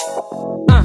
Uh.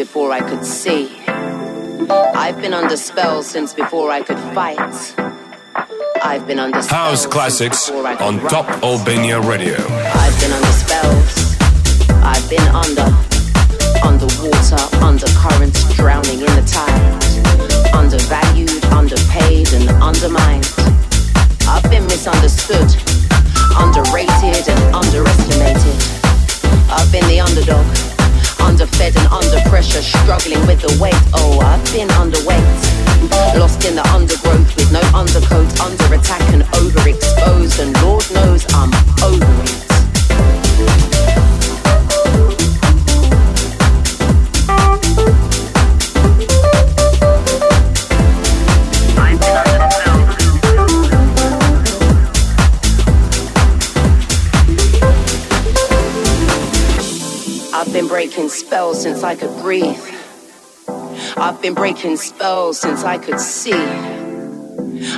Before I could see. I've been under spell since before I could fight. I've been under House classics on write. Top Albania Radio. I've been under spells. I've been under, underwater, under currents, drowning in the tide. Undervalued, underpaid, and undermined. I've been misunderstood, underrated, and underestimated. I've been the underdog, underfed and under pressure, struggling with the weight. Oh, I've been underweight. Lost in the undergrowth with no undercoat, under attack and overexposed, and Lord knows I'm over it. Breaking spells since I could breathe. I've been breaking spells since I could see.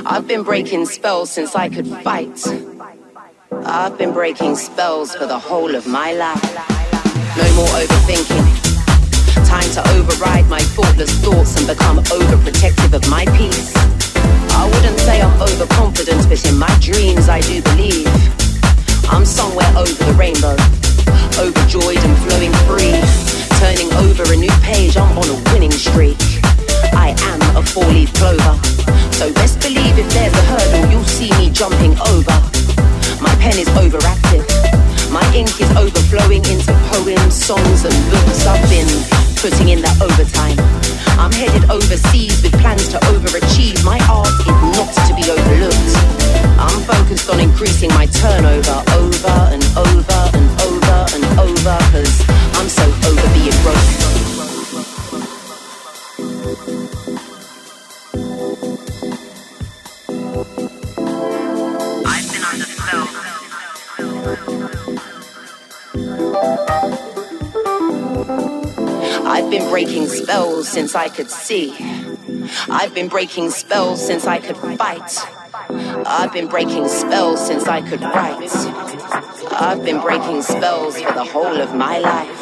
I've been breaking spells since I could fight. I've been breaking spells for the whole of my life. No more overthinking. Time to override my thoughtless thoughts and become overprotective of my peace. I wouldn't say I'm overconfident, but in my dreams I do believe. I'm somewhere over the rainbow, overjoyed and flowing free. Turning over a new page, I'm on a winning streak. I am a four leaf clover. So best believe if there's a hurdle, you'll see me jumping over. My pen is overactive. My ink is overflowing into poems, songs, and books. I've been putting in that overtime. I'm headed overseas with plans to overachieve. My art is not to be overlooked. I'm focused on increasing my turnover over and over and over and over because I'm so over being broke. I've been under spell. I've been breaking spells since I could see. I've been breaking spells since I could fight. I've been breaking spells since I could write. I've been breaking spells for the whole of my life.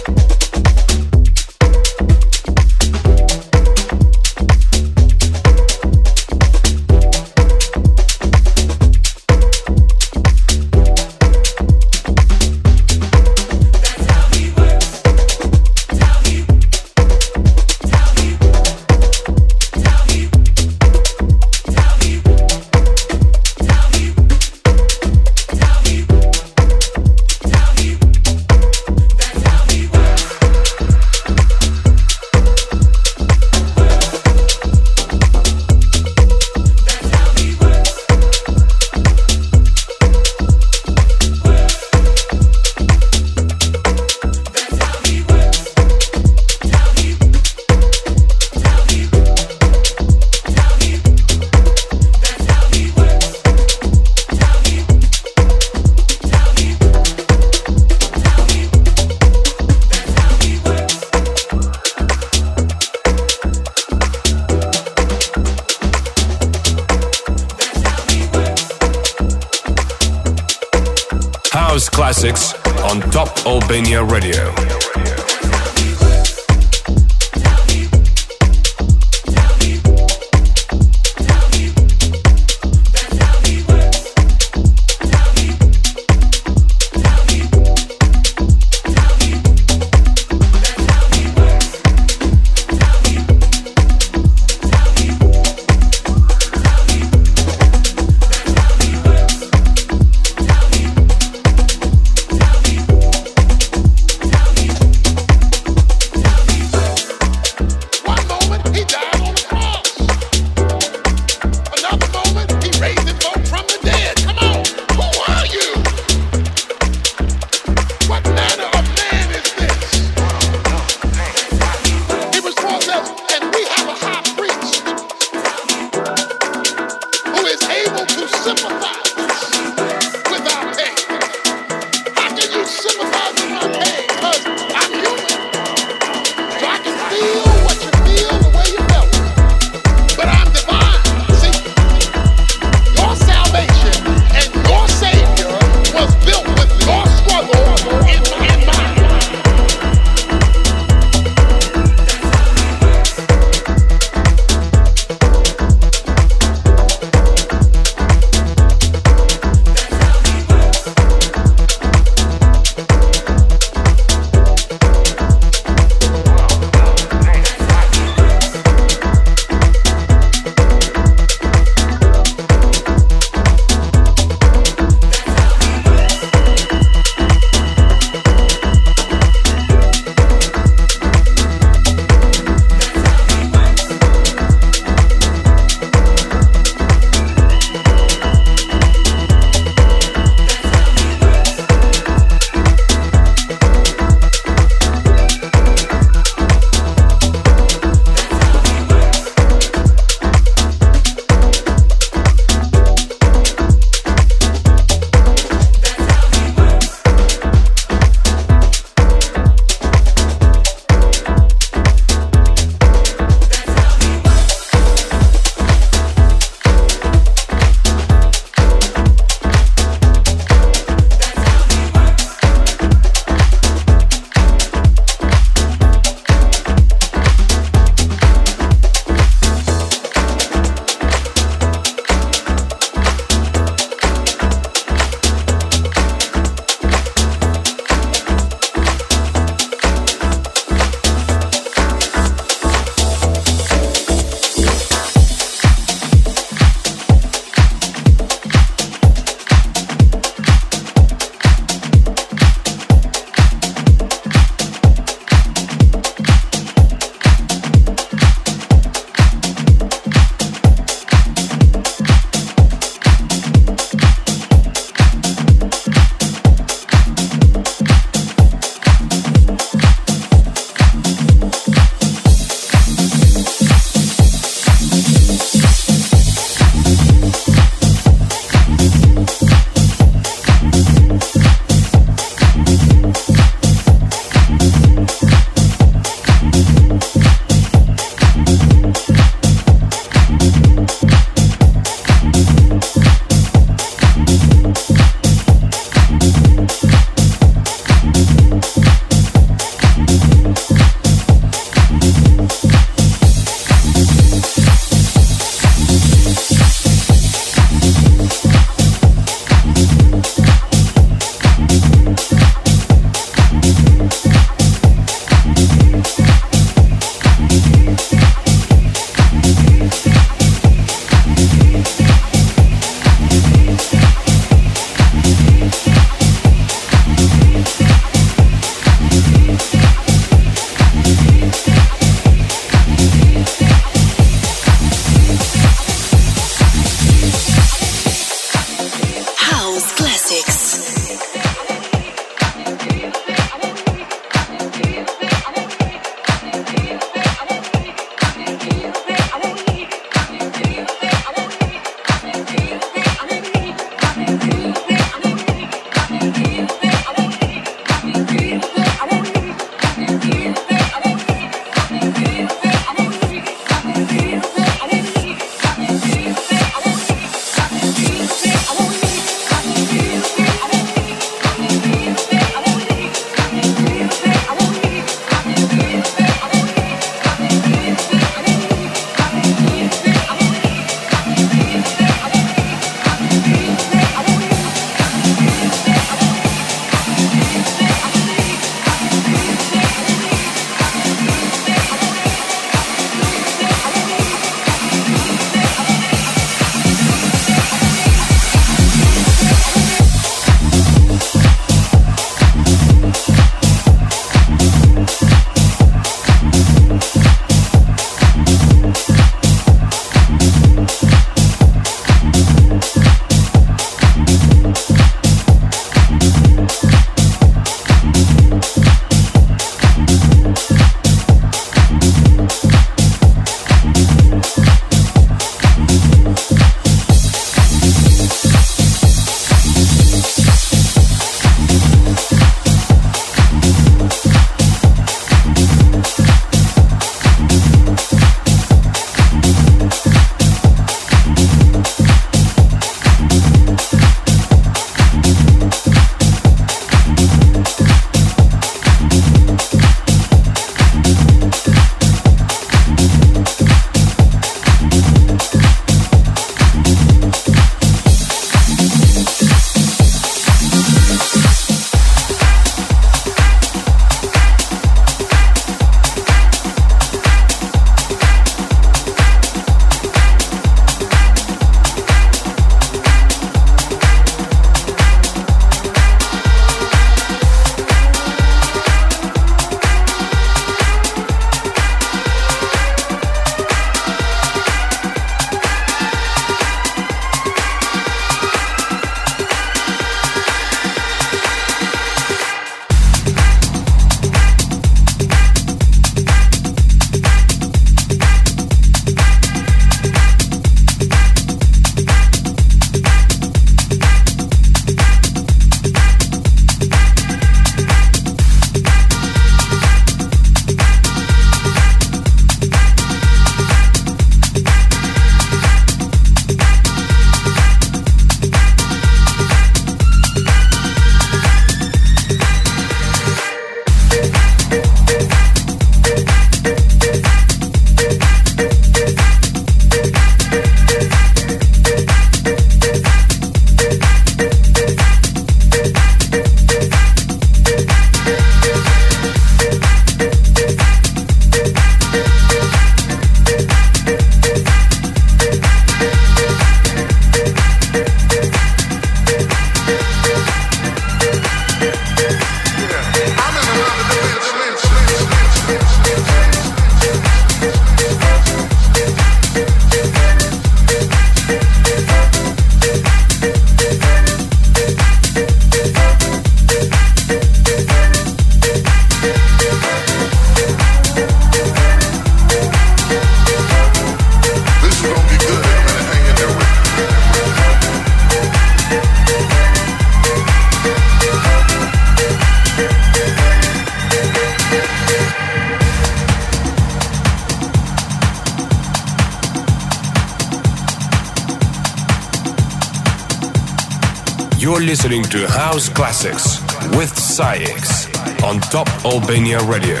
SAIX on Top Albania Radio.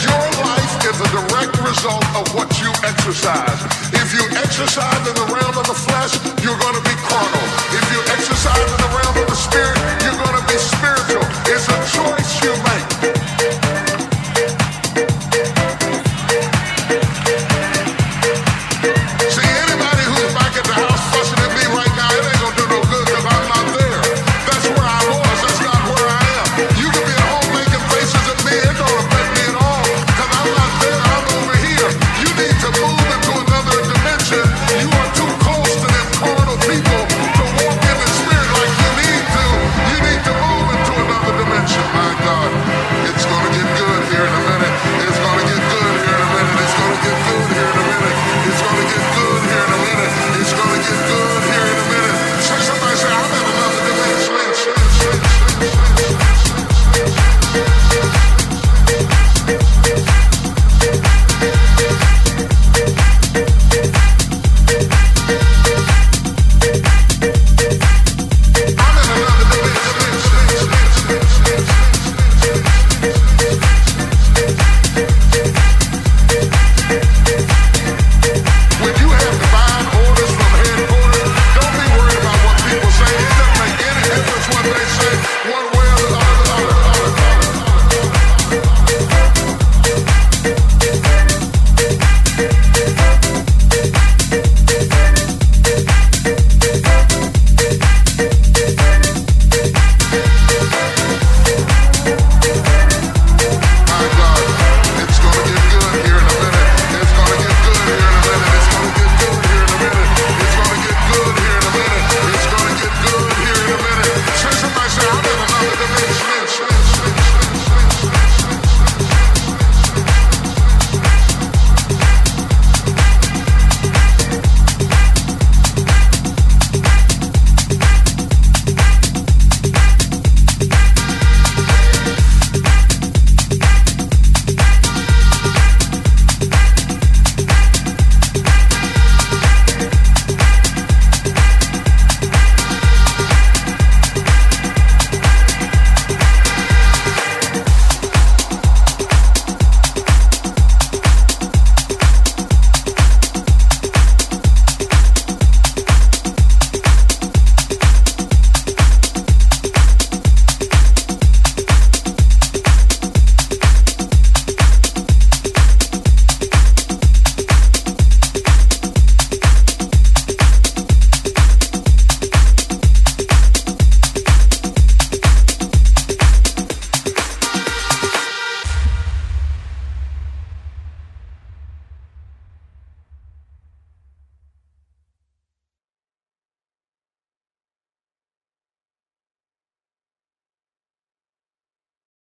Your life is a direct result of what you exercise. If you exercise in the realm of the flesh, you're going to be carnal. If you exercise in the realm of the spirit, you're going to be spiritual. It's a choice you make.